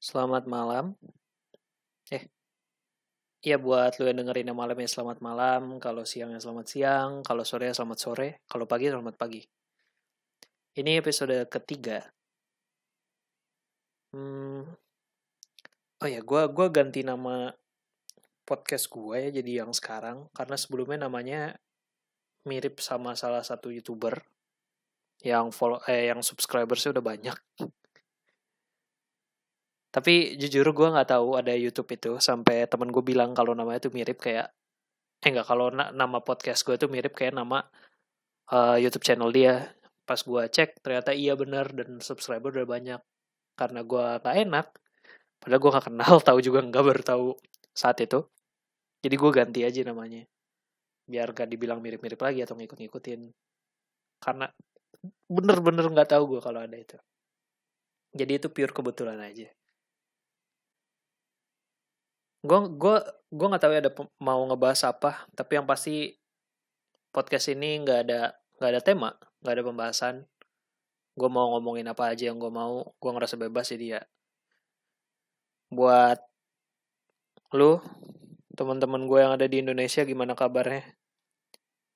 Selamat malam. Eh, iya buat lu yang dengerin yang malam ya selamat malam, kalau siang ya selamat siang, kalau sore ya selamat sore, kalau pagi ya selamat pagi. Ini episode ketiga. Hmm, oh ya, gua gua ganti nama podcast gue ya jadi yang sekarang karena sebelumnya namanya mirip sama salah satu youtuber yang follow eh yang subscribersnya udah banyak. Tapi jujur gue nggak tahu ada YouTube itu sampai temen gue bilang kalau namanya itu mirip kayak eh nggak kalau na nama podcast gue tuh mirip kayak nama uh, YouTube channel dia. Pas gue cek ternyata iya bener dan subscriber udah banyak. Karena gue gak enak. Padahal gue gak kenal, tahu juga nggak baru tahu saat itu. Jadi gue ganti aja namanya. Biar gak dibilang mirip-mirip lagi atau ngikut-ngikutin. Karena bener-bener nggak tahu gue kalau ada itu. Jadi itu pure kebetulan aja. Gue gue gue nggak tahu ya ada mau ngebahas apa, tapi yang pasti podcast ini nggak ada nggak ada tema, nggak ada pembahasan. Gue mau ngomongin apa aja yang gue mau, gue ngerasa bebas jadi ya. Buat lu teman-teman gue yang ada di Indonesia gimana kabarnya?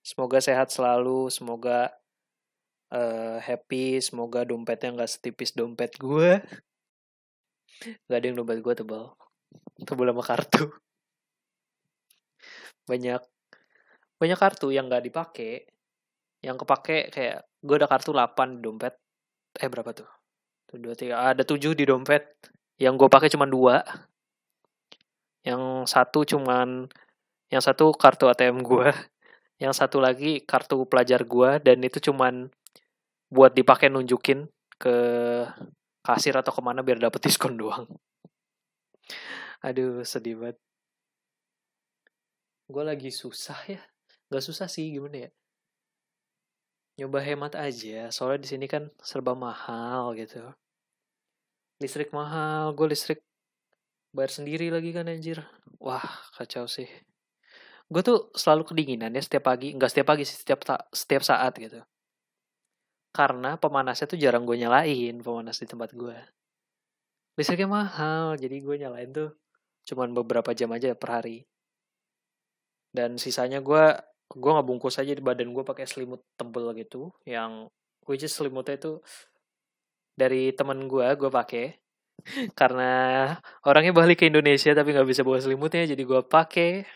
Semoga sehat selalu, semoga uh, happy, semoga dompetnya nggak setipis dompet gue. Gak ada yang dompet gue tebal, tebal sama kartu. Banyak banyak kartu yang nggak dipakai, yang kepake kayak gue ada kartu 8 di dompet. Eh berapa tuh? Tuh dua tiga, ada 7 di dompet. Yang gue pakai cuma dua yang satu cuman yang satu kartu ATM gue yang satu lagi kartu pelajar gue dan itu cuman buat dipakai nunjukin ke kasir atau ke mana biar dapet diskon doang aduh sedih banget. Gue lagi susah ya. Nggak susah sih gimana ya? Nyoba hemat aja soalnya di sini kan serba mahal gitu. Listrik mahal gue listrik bayar sendiri lagi kan anjir. Wah kacau sih. Gue tuh selalu kedinginan ya setiap pagi nggak setiap pagi sih setiap setiap saat gitu. Karena pemanasnya tuh jarang gue nyalain pemanas di tempat gue listriknya mahal jadi gue nyalain tuh cuman beberapa jam aja per hari. Dan sisanya gue gue nggak bungkus aja di badan gue pakai selimut tebel gitu yang which is selimutnya itu dari temen gue gue pakai. Karena orangnya balik ke Indonesia tapi nggak bisa bawa selimutnya jadi gue pakai.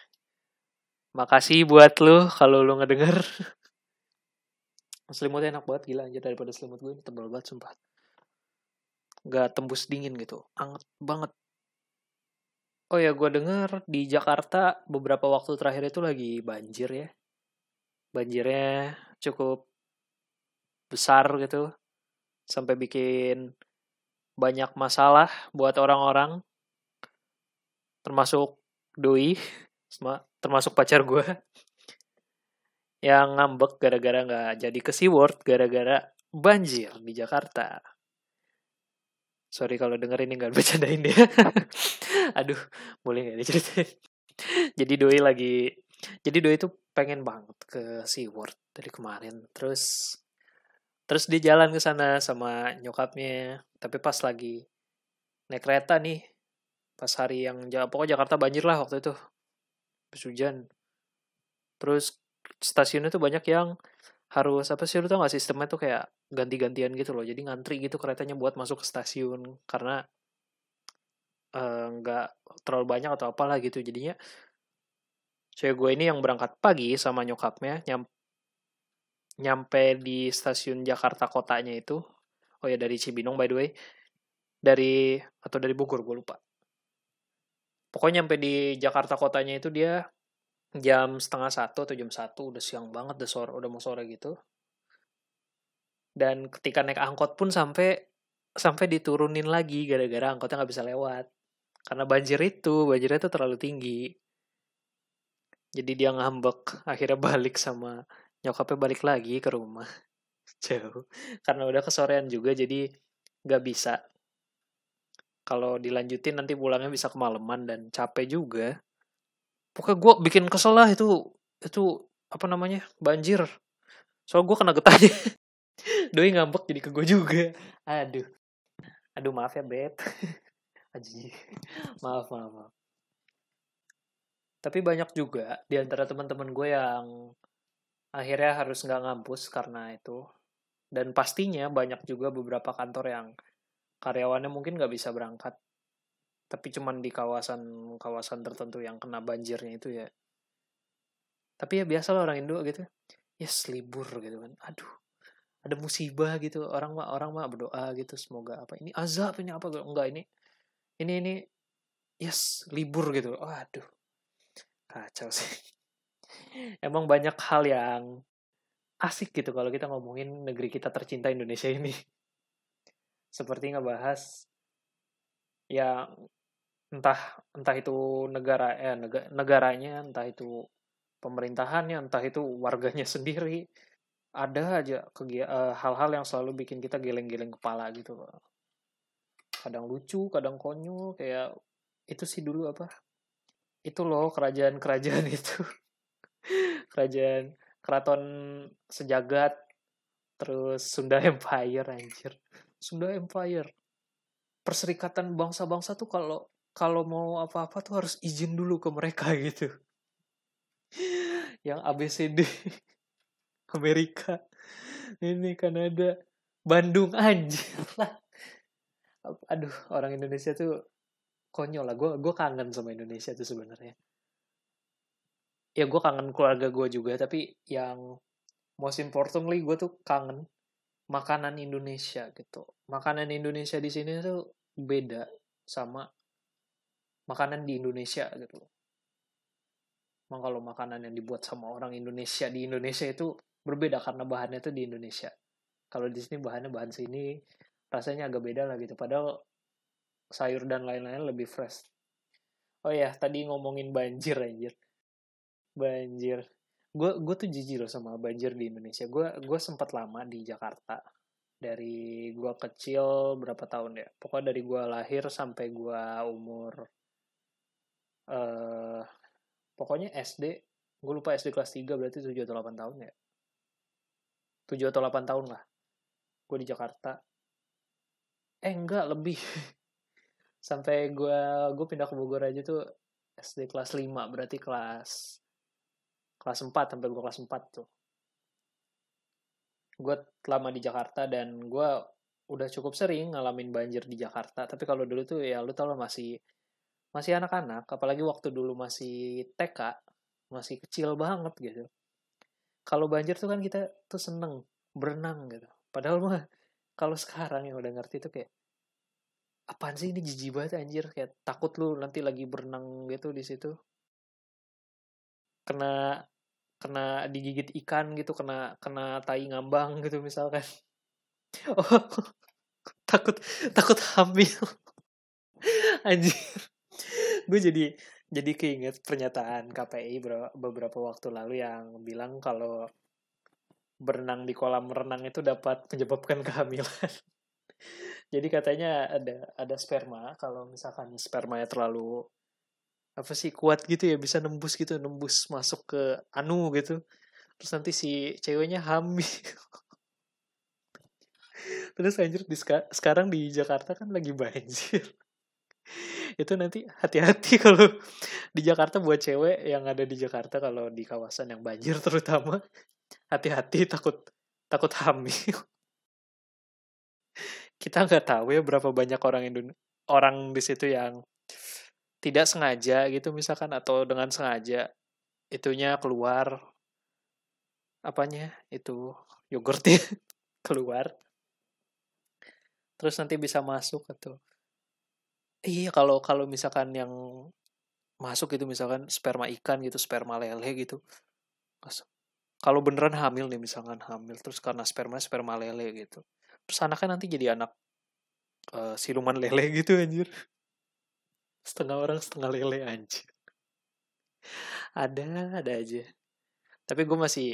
Makasih buat lo kalau lo ngedenger. Selimutnya enak banget gila aja daripada selimut gue ini tebal banget sumpah. Nggak tembus dingin gitu anget banget oh ya gue denger di Jakarta beberapa waktu terakhir itu lagi banjir ya banjirnya cukup besar gitu sampai bikin banyak masalah buat orang-orang termasuk doi termasuk pacar gue yang ngambek gara-gara nggak jadi ke SeaWorld gara-gara banjir di Jakarta. Sorry kalau denger ini nggak bercandain dia. Aduh, boleh nggak diceritain? jadi doi lagi, jadi doi itu pengen banget ke SeaWorld dari kemarin. Terus terus dia jalan ke sana sama nyokapnya. Tapi pas lagi naik kereta nih pas hari yang pokoknya Jakarta banjir lah waktu itu. Pas hujan. Terus stasiunnya tuh banyak yang harus apa sih lu tau gak sistemnya tuh kayak ganti-gantian gitu loh. Jadi ngantri gitu keretanya buat masuk ke stasiun. Karena nggak uh, terlalu banyak atau apalah gitu. Jadinya cewek gue ini yang berangkat pagi sama nyokapnya nyam nyampe di stasiun Jakarta kotanya itu. Oh ya dari Cibinong by the way. Dari atau dari Bogor gue lupa. Pokoknya nyampe di Jakarta kotanya itu dia jam setengah satu atau jam satu udah siang banget udah sore udah mau sore gitu. Dan ketika naik angkot pun sampai sampai diturunin lagi gara-gara angkotnya nggak bisa lewat karena banjir itu banjirnya itu terlalu tinggi. Jadi dia ngambek akhirnya balik sama nyokapnya balik lagi ke rumah. Jauh. Karena udah kesorean juga jadi nggak bisa. Kalau dilanjutin nanti pulangnya bisa kemalaman dan capek juga. Pokoknya gue bikin kesel lah itu itu apa namanya banjir. Soal gue kena getahnya doi ngambek jadi ke gue juga. Aduh. Aduh maaf ya beb Aji. maaf, maaf, maaf. Tapi banyak juga di antara teman-teman gue yang akhirnya harus nggak ngampus karena itu. Dan pastinya banyak juga beberapa kantor yang karyawannya mungkin nggak bisa berangkat. Tapi cuman di kawasan-kawasan tertentu yang kena banjirnya itu ya. Tapi ya biasa lah orang Indo gitu. Yes, libur gitu kan. Aduh, ada musibah gitu orang mah orang mah berdoa gitu semoga apa ini azab ini apa enggak ini ini ini. Yes libur gitu. Aduh kacau sih. Emang banyak hal yang asik gitu kalau kita ngomongin negeri kita tercinta Indonesia ini. Seperti ngebahas ya entah entah itu negara eh negaranya entah itu pemerintahannya entah itu warganya sendiri. Ada aja uh, hal-hal yang selalu bikin kita geleng-geleng kepala gitu kadang lucu kadang konyol kayak itu sih dulu apa? Itu loh kerajaan-kerajaan itu. Kerajaan keraton sejagat terus Sunda Empire anjir. Sunda Empire. Perserikatan bangsa-bangsa tuh kalau kalau mau apa-apa tuh harus izin dulu ke mereka gitu. Yang ABCD Amerika ini Kanada Bandung anjir lah aduh orang Indonesia tuh konyol lah. Gue gue kangen sama Indonesia tuh sebenarnya. Ya gue kangen keluarga gue juga tapi yang most importantly gue tuh kangen makanan Indonesia gitu. Makanan Indonesia di sini tuh beda sama makanan di Indonesia gitu Emang kalau makanan yang dibuat sama orang Indonesia di Indonesia itu berbeda karena bahannya itu di Indonesia. Kalau di sini bahannya bahan sini rasanya agak beda lah gitu. Padahal sayur dan lain-lain lebih fresh. Oh ya tadi ngomongin banjir anjir. Banjir. Gue gue tuh jijik loh sama banjir di Indonesia. Gue gue sempat lama di Jakarta. Dari gue kecil berapa tahun ya? Pokoknya dari gue lahir sampai gue umur uh, pokoknya SD gue lupa SD kelas 3 berarti 7 atau 8 tahun ya? 7 atau 8 tahun lah. Gue di Jakarta eh enggak lebih. Sampai gue gue pindah ke Bogor aja tuh SD kelas 5 berarti kelas kelas 4 sampai gue kelas 4 tuh. Gue lama di Jakarta dan gue udah cukup sering ngalamin banjir di Jakarta. Tapi kalau dulu tuh ya lu tau lah masih masih anak-anak. Apalagi waktu dulu masih TK masih kecil banget gitu. Kalau banjir tuh kan kita tuh seneng berenang gitu. Padahal mah kalau sekarang yang udah ngerti tuh kayak apaan sih ini jijik banget anjir? Kayak takut lu nanti lagi berenang gitu di situ. Kena kena digigit ikan gitu kena kena tai ngambang gitu misalkan. Oh takut takut hamil. Anjir. Gue jadi jadi keinget pernyataan KPI beberapa waktu lalu yang bilang kalau berenang di kolam renang itu dapat menyebabkan kehamilan. jadi katanya ada ada sperma. Kalau misalkan spermanya terlalu apa sih kuat gitu ya bisa nembus gitu nembus masuk ke anu gitu. Terus nanti si ceweknya hamil. Terus anjir di sekarang di Jakarta kan lagi banjir. Itu nanti hati-hati kalau di Jakarta buat cewek yang ada di Jakarta kalau di kawasan yang banjir terutama hati-hati takut takut hamil. Kita nggak tahu ya berapa banyak orang Indonesia orang di situ yang tidak sengaja gitu misalkan atau dengan sengaja itunya keluar apanya itu yogurtnya keluar. Terus nanti bisa masuk atau Iya, kalau kalau misalkan yang masuk itu misalkan sperma ikan gitu, sperma lele gitu. Kalau beneran hamil nih misalkan hamil terus karena sperma sperma lele gitu. Terus anaknya nanti jadi anak uh, siluman lele gitu anjir. Setengah orang setengah lele anjir. Ada, ada aja. Tapi gue masih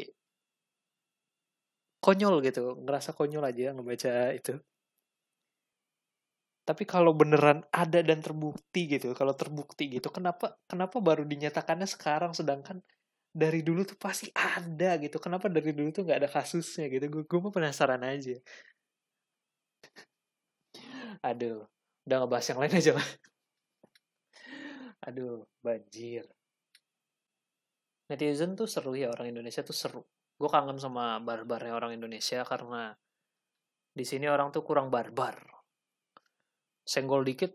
konyol gitu, ngerasa konyol aja ngebaca itu tapi kalau beneran ada dan terbukti gitu kalau terbukti gitu kenapa kenapa baru dinyatakannya sekarang sedangkan dari dulu tuh pasti ada gitu. Kenapa dari dulu tuh nggak ada kasusnya gitu? Gue gue penasaran aja. Aduh udah ngebahas yang lain aja lah. Aduh banjir. Netizen tuh seru ya orang Indonesia tuh seru. Gue kangen sama barbarnya orang Indonesia karena di sini orang tuh kurang barbar. Senggol dikit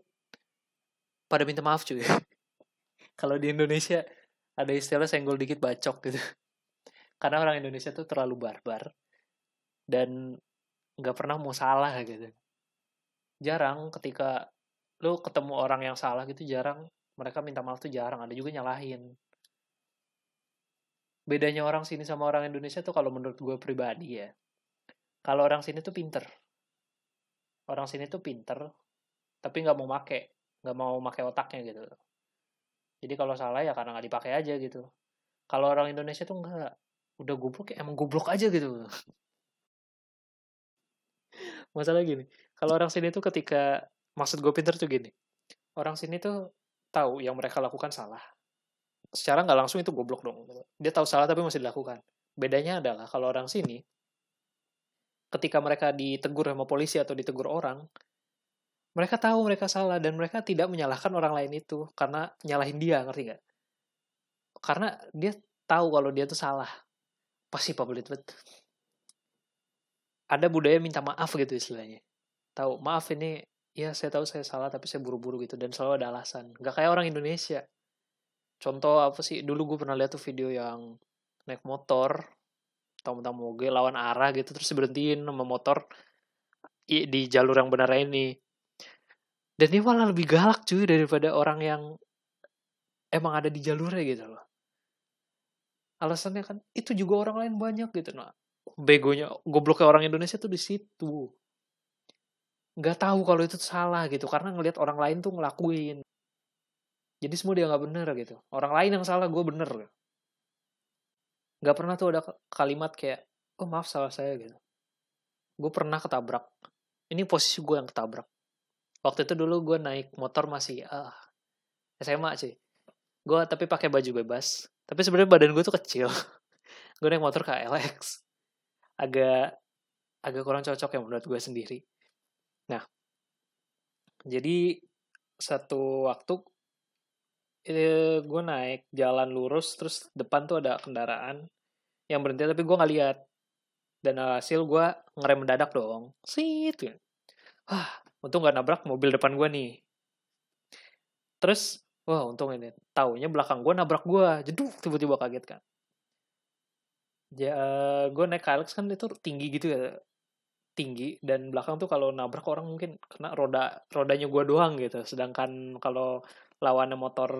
pada minta maaf cuy. Kalau di Indonesia ada istilah senggol dikit bacok gitu. Karena orang Indonesia tuh terlalu barbar dan nggak pernah mau salah gitu. Jarang ketika lu ketemu orang yang salah gitu jarang mereka minta maaf tuh jarang ada juga nyalahin. Bedanya orang sini sama orang Indonesia tuh kalau menurut gue pribadi ya kalau orang sini tuh pinter. Orang sini tuh pinter tapi nggak mau make nggak mau make otaknya gitu jadi kalau salah ya karena nggak dipakai aja gitu kalau orang Indonesia tuh nggak udah goblok ya emang goblok aja gitu masalah gini kalau orang sini tuh ketika maksud gue pinter tuh gini orang sini tuh tahu yang mereka lakukan salah. Secara nggak langsung itu goblok dong. Dia tahu salah tapi masih dilakukan. Bedanya adalah kalau orang sini, ketika mereka ditegur sama polisi atau ditegur orang, mereka tahu mereka salah dan mereka tidak menyalahkan orang lain itu karena nyalahin dia, ngerti nggak? Karena dia tahu kalau dia tuh salah. Pasti public bet. Ada budaya minta maaf gitu istilahnya. Tahu, maaf ini ya saya tahu saya salah tapi saya buru-buru gitu dan selalu ada alasan nggak kayak orang Indonesia contoh apa sih dulu gue pernah lihat tuh video yang naik motor tamu-tamu moge lawan arah gitu terus berhentiin sama motor di jalur yang benar ini dan ini malah lebih galak cuy daripada orang yang emang ada di jalurnya gitu loh. Alasannya kan itu juga orang lain banyak gitu. Nah begonya gobloknya orang Indonesia tuh di situ. Nggak tahu kalau itu salah gitu karena ngelihat orang lain tuh ngelakuin. Jadi semua dia nggak bener gitu. Orang lain yang salah gue bener. Nggak pernah tuh ada kalimat kayak oh maaf salah saya gitu. Gue pernah ketabrak. Ini posisi gue yang ketabrak waktu itu dulu gue naik motor masih ah SMA sih. Gue tapi pakai baju bebas. Tapi sebenarnya badan gue tuh kecil. Gue naik motor KLX agak agak kurang cocok ya menurut gue sendiri. Nah, jadi satu waktu eh, gue naik jalan lurus terus depan tuh ada kendaraan yang berhenti tapi gue nggak lihat. Dan hasil gue ngerem mendadak dong. Sit ya. wah untung gak nabrak mobil depan gue nih. Terus wah untung ini. Taunya belakang gue nabrak gue jeduk tiba-tiba kaget kan. Ya gue naik Hilux kan itu tinggi gitu ya. Tinggi dan belakang tuh kalau nabrak orang mungkin kena roda rodanya gua doang gitu. Sedangkan kalau lawannya motor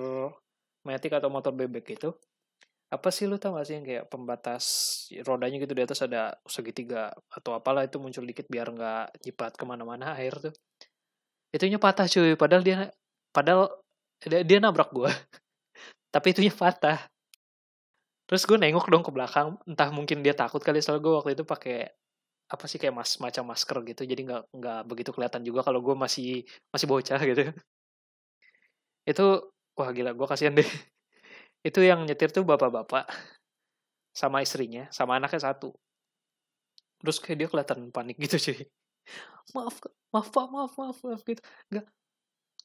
metik atau motor bebek gitu apa sih lu tau gak sih yang kayak pembatas rodanya gitu di atas ada segitiga atau apalah itu muncul dikit biar nggak jipat ke mana-mana air tuh itunya patah cuy. Padahal dia padahal dia, dia nabrak gua. Tapi itunya patah. Terus gue nengok dong ke belakang. Entah mungkin dia takut kali. Soal gue waktu itu pakai apa sih kayak mas macam masker gitu. Jadi nggak nggak begitu kelihatan juga kalau gue masih masih bocah gitu. Itu wah gila. Gue kasihan deh. Itu yang nyetir tuh bapak-bapak sama istrinya sama anaknya satu. Terus kayak dia kelihatan panik gitu cuy maaf maaf pak maaf maaf maaf gitu. Nggak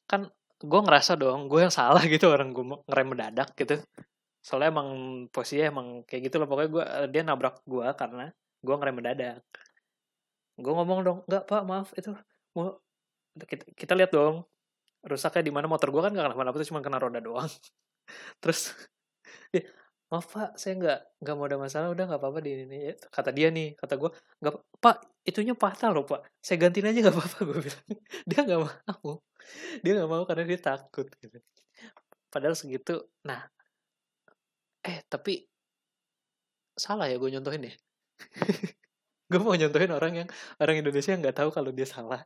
kan gue ngerasa dong gue yang salah gitu orang gue ngerem mendadak gitu. Soalnya emang posisinya emang kayak gitu loh pokoknya gue dia nabrak gue karena gue ngerem mendadak. Gue ngomong dong nggak pak maaf itu mau kita, kita lihat dong rusaknya di mana motor gue kan nggak kenapa-napa tuh cuma kena roda doang. Terus ya, maaf pak saya nggak nggak mau ada masalah udah nggak apa-apa di ini. Kata dia nih kata gue nggak pak itunya patah loh pak. Saya gantiin aja nggak apa-apa gue bilang. Dia nggak mau. Dia nggak mau karena dia takut gitu. Padahal segitu nah. Eh tapi salah ya gue nyontohin ya gue mau nyontohin orang yang orang Indonesia yang nggak tahu kalau dia salah.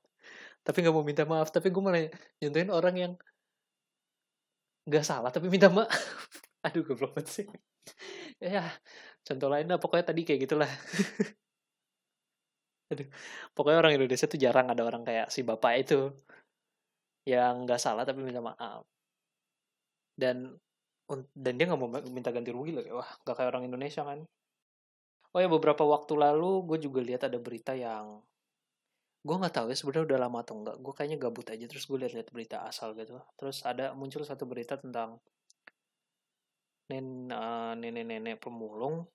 Tapi nggak mau minta maaf. Tapi gue malah nyontohin orang yang nggak salah tapi minta maaf. Aduh gue belum sih. Ya contoh lainnya pokoknya tadi kayak gitulah aduh pokoknya orang Indonesia tuh jarang ada orang kayak si bapak itu yang nggak salah tapi minta maaf. Dan dan dia nggak mau minta ganti rugi loh wah nggak kayak orang Indonesia kan. Oh ya beberapa waktu lalu gue juga lihat ada berita yang gue nggak tahu ya sebenarnya udah lama atau enggak gue kayaknya gabut aja terus gue lihat-lihat berita asal gitu. Terus ada muncul satu berita tentang nen eh, nenek-nenek pemulung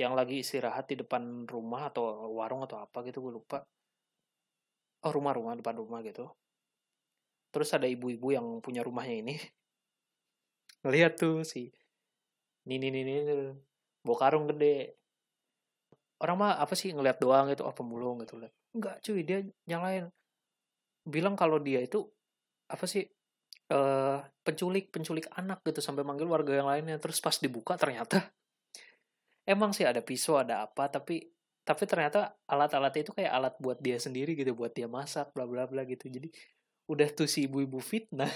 yang lagi istirahat di depan rumah atau warung atau apa gitu gue lupa. Oh rumah-rumah depan rumah gitu. Terus ada ibu-ibu yang punya rumahnya ini. Ngeliat tuh si nini nini bawa karung gede. Orang mah apa sih ngeliat doang gitu oh pemulung gitu liat. Enggak cuy dia nyalain. Bilang kalau dia itu apa sih eh penculik penculik anak gitu sampai manggil warga yang lainnya. Terus pas dibuka ternyata emang sih ada pisau ada apa tapi tapi ternyata alat-alat itu kayak alat buat dia sendiri gitu buat dia masak bla bla bla gitu. Jadi udah tuh si ibu-ibu fitnah.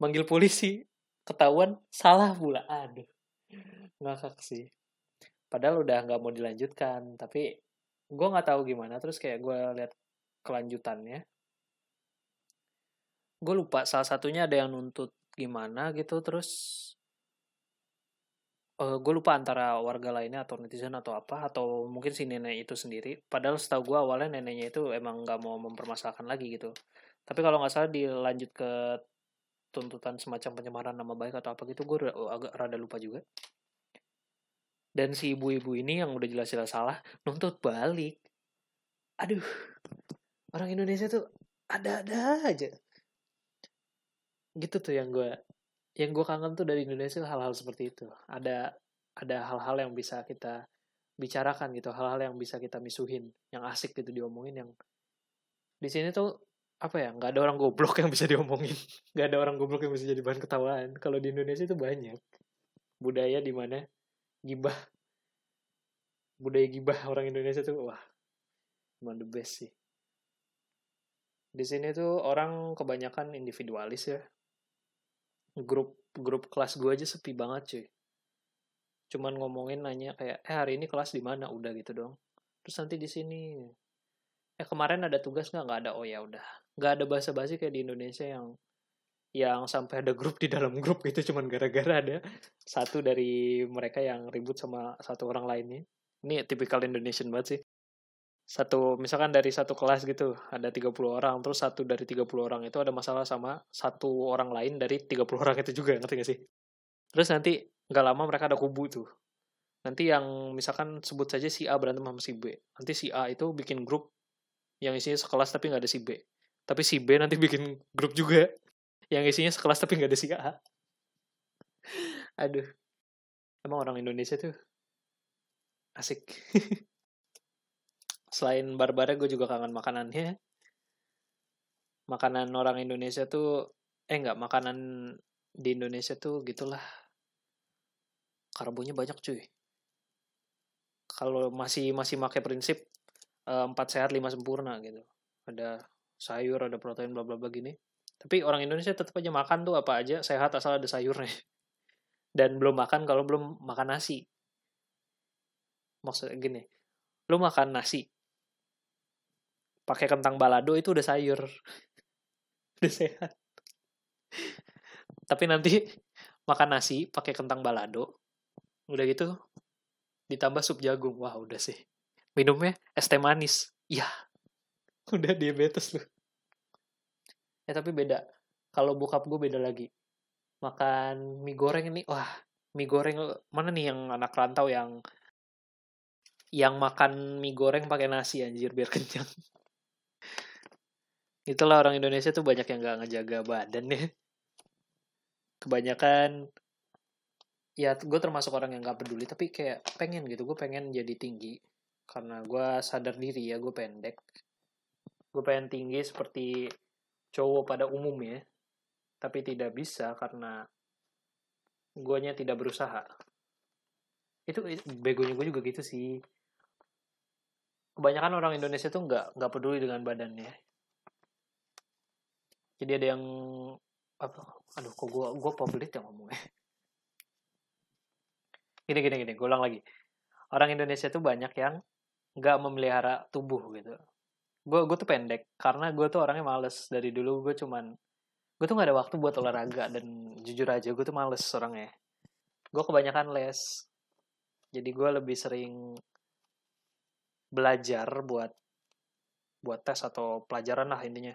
Manggil polisi. Ketahuan salah pula. Aduh ngakak sih. Padahal udah nggak mau dilanjutkan tapi gue nggak tahu gimana. Terus kayak gue lihat kelanjutannya. Gue lupa salah satunya ada yang nuntut gimana gitu. Terus uh, gue lupa antara warga lainnya atau netizen atau apa atau mungkin si nenek itu sendiri. Padahal setahu gue awalnya neneknya itu emang nggak mau mempermasalahkan lagi gitu. Tapi kalau nggak salah dilanjut ke tuntutan semacam pencemaran nama baik atau apa gitu gue agak rada lupa juga. Dan si ibu-ibu ini yang udah jelas-jelas salah nuntut balik. Aduh orang Indonesia tuh ada-ada aja. Gitu tuh yang gue yang gue kangen tuh dari Indonesia hal-hal seperti itu. Ada ada hal-hal yang bisa kita bicarakan gitu hal-hal yang bisa kita misuhin yang asik gitu diomongin yang di sini tuh apa ya nggak ada orang goblok yang bisa diomongin. Nggak ada orang goblok yang bisa jadi bahan ketawaan. Kalau di Indonesia itu banyak. Budaya di mana gibah budaya gibah orang Indonesia tuh wah emang the best sih. Di sini tuh orang kebanyakan individualis ya grup grup kelas gue aja sepi banget cuy. Cuman ngomongin nanya kayak eh hari ini kelas di mana? Udah gitu dong terus nanti di sini. Eh kemarin ada tugas nggak? Nggak ada. Oh ya udah. Nggak ada bahasa basi kayak di Indonesia yang yang sampai ada grup di dalam grup itu cuman gara-gara ada satu dari mereka yang ribut sama satu orang lainnya. Ini tipikal Indonesian banget sih. Satu, misalkan dari satu kelas gitu, ada 30 orang, terus satu dari 30 orang itu ada masalah sama satu orang lain dari 30 orang itu juga, ngerti gak sih? Terus nanti, nggak lama mereka ada kubu tuh. Nanti yang misalkan sebut saja si A berantem sama si B. Nanti si A itu bikin grup yang isinya sekelas tapi nggak ada si B. Tapi si B nanti bikin grup juga yang isinya sekelas tapi nggak ada si A. Aduh. Emang orang Indonesia tuh asik. Selain barbarnya gue juga kangen makanannya. Makanan orang Indonesia tuh eh nggak makanan di Indonesia tuh gitulah. Karbonya banyak cuy. Kalau masih masih pakai prinsip eh, empat sehat lima sempurna gitu. Ada sayur, ada protein, bla bla bla gini tapi orang Indonesia tetap aja makan tuh apa aja sehat asal ada sayurnya. Dan belum makan kalau belum makan nasi. Maksudnya gini, lu makan nasi, pakai kentang balado itu udah sayur. udah sehat. Tapi nanti makan nasi pakai kentang balado, udah gitu ditambah sup jagung. Wah, udah sih. Minumnya es teh manis. Ya. Udah diabetes lu ya tapi beda kalau bokap gue beda lagi makan mie goreng ini wah mie goreng mana nih yang anak rantau yang yang makan mie goreng pakai nasi anjir biar kenyang itulah orang Indonesia tuh banyak yang gak ngejaga badan ya. Kebanyakan ya gue termasuk orang yang gak peduli tapi kayak pengen gitu. Gue pengen jadi tinggi. Karena gue sadar diri ya gue pendek. Gue pengen tinggi seperti cowok pada umumnya. Tapi tidak bisa karena guanya tidak berusaha. Itu begonya gue juga gitu sih. Kebanyakan orang Indonesia tuh nggak nggak peduli dengan badannya jadi ada yang apa? Aduh kok gue gue pelit ya ngomongnya? Gini gini gini gue ulang lagi. Orang Indonesia tuh banyak yang nggak memelihara tubuh gitu. Gue gue tuh pendek karena gue tuh orangnya males. Dari dulu gue cuman gue tuh gak ada waktu buat olahraga dan jujur aja gue tuh males orangnya. Gue kebanyakan les. Jadi gue lebih sering belajar buat buat tes atau pelajaran lah intinya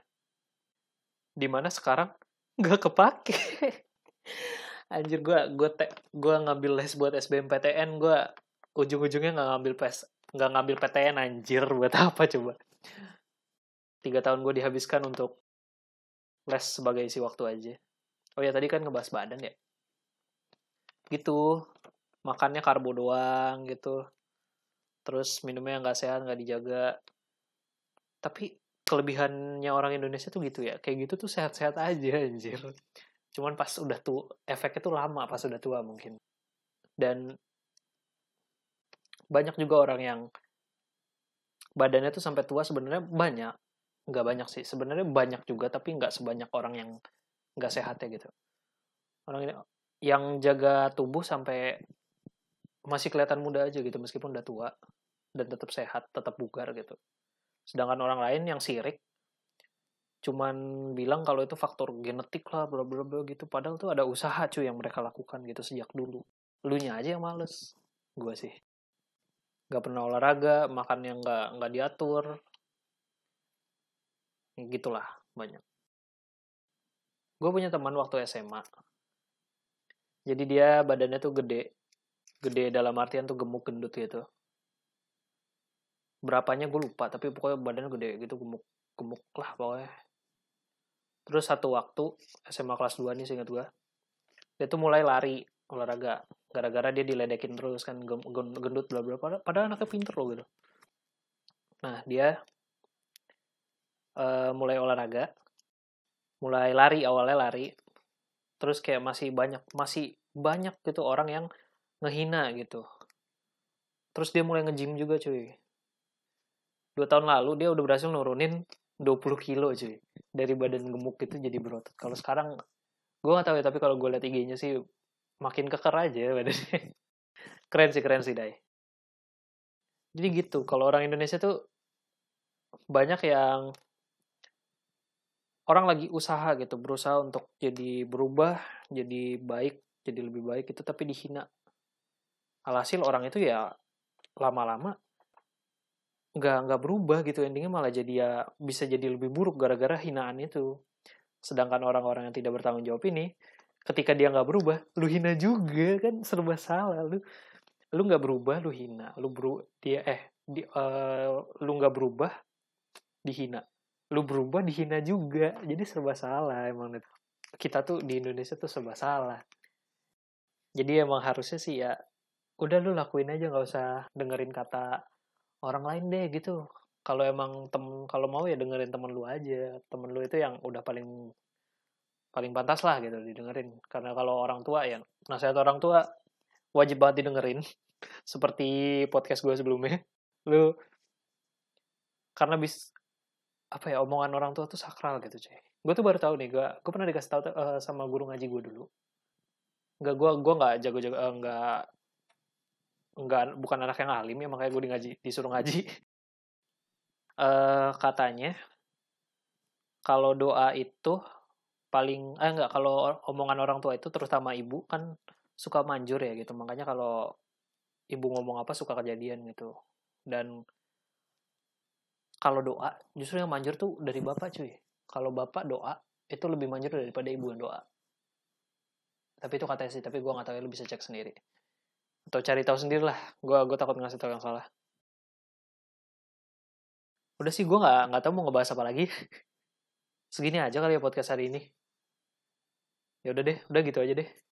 di mana sekarang nggak kepake. Anjir gue gue te gue ngambil les buat SBMPTN gue ujung-ujungnya nggak ngambil pes nggak ngambil PTN anjir buat apa coba? Tiga tahun gue dihabiskan untuk les sebagai isi waktu aja. Oh ya tadi kan ngebahas badan ya? Gitu. Makannya karbo doang gitu. Terus minumnya nggak sehat nggak dijaga. Tapi kelebihannya orang Indonesia tuh gitu ya. Kayak gitu tuh sehat-sehat aja anjir. Cuman pas udah tuh efeknya tuh lama pas udah tua mungkin. Dan banyak juga orang yang badannya tuh sampai tua sebenarnya banyak. Nggak banyak sih sebenarnya banyak juga tapi nggak sebanyak orang yang nggak sehat ya gitu. Orang ini yang jaga tubuh sampai masih kelihatan muda aja gitu meskipun udah tua dan tetap sehat tetap bugar gitu sedangkan orang lain yang sirik cuman bilang kalau itu faktor genetik lah bla bla bla gitu. Padahal tuh ada usaha cuy yang mereka lakukan gitu sejak dulu. Lu nya aja yang males gue sih. Nggak pernah olahraga makan yang nggak nggak diatur. Gitulah banyak. Gue punya teman waktu SMA jadi dia badannya tuh gede. Gede dalam artian tuh gemuk gendut gitu berapanya gue lupa tapi pokoknya badannya gede gitu gemuk gemuk lah pokoknya. Terus satu waktu SMA kelas 2 nih seingat gue dia tuh mulai lari olahraga gara-gara dia diledekin terus kan gendut bla bla padahal, anaknya pinter loh gitu. Nah dia uh, mulai olahraga mulai lari awalnya lari terus kayak masih banyak masih banyak gitu orang yang ngehina gitu. Terus dia mulai nge-gym juga cuy dua tahun lalu dia udah berhasil nurunin 20 kilo cuy. Dari badan gemuk itu jadi berotot. Kalau sekarang gue gak tahu ya tapi kalau gue liat IG-nya sih makin keker aja badannya. Keren sih keren sih dai. Jadi gitu kalau orang Indonesia tuh banyak yang orang lagi usaha gitu berusaha untuk jadi berubah jadi baik jadi lebih baik itu tapi dihina. Alhasil orang itu ya lama-lama nggak nggak berubah gitu. Endingnya malah jadi ya bisa jadi lebih buruk gara-gara hinaan itu. Sedangkan orang-orang yang tidak bertanggung jawab ini ketika dia nggak berubah lu hina juga kan? Serba salah lu. Lu nggak berubah lu hina. Lu beru dia eh di, uh, lu nggak berubah dihina. Lu berubah dihina juga. Jadi serba salah emang kita tuh di Indonesia tuh serba salah. Jadi emang harusnya sih ya udah lu lakuin aja nggak usah dengerin kata orang lain deh gitu. Kalau emang tem kalau mau ya dengerin temen lu aja. Temen lu itu yang udah paling paling pantas lah gitu didengerin. Karena kalau orang tua ya nasihat orang tua wajib banget didengerin. Seperti podcast gue sebelumnya. Lu karena bis apa ya omongan orang tua tuh sakral gitu cuy. Gue tuh baru tahu nih gue gue pernah dikasih tahu uh, sama guru ngaji gue dulu. Nggak gue gue nggak jago-jago uh, nggak nggak bukan anak yang alim ya makanya gue di ngaji disuruh ngaji. Uh, katanya kalau doa itu paling eh enggak kalau omongan orang tua itu terutama ibu kan suka manjur ya gitu. Makanya kalau ibu ngomong apa suka kejadian gitu. Dan kalau doa justru yang manjur tuh dari bapak cuy. Kalau bapak doa itu lebih manjur daripada ibu yang doa. Tapi itu katanya sih tapi gue nggak tahu ya lu bisa cek sendiri atau cari tahu sendiri lah gue gue takut ngasih tahu yang salah. Udah sih gue nggak nggak tahu mau ngebahas apa lagi. Segini aja kali ya podcast hari ini. Ya udah deh udah gitu aja deh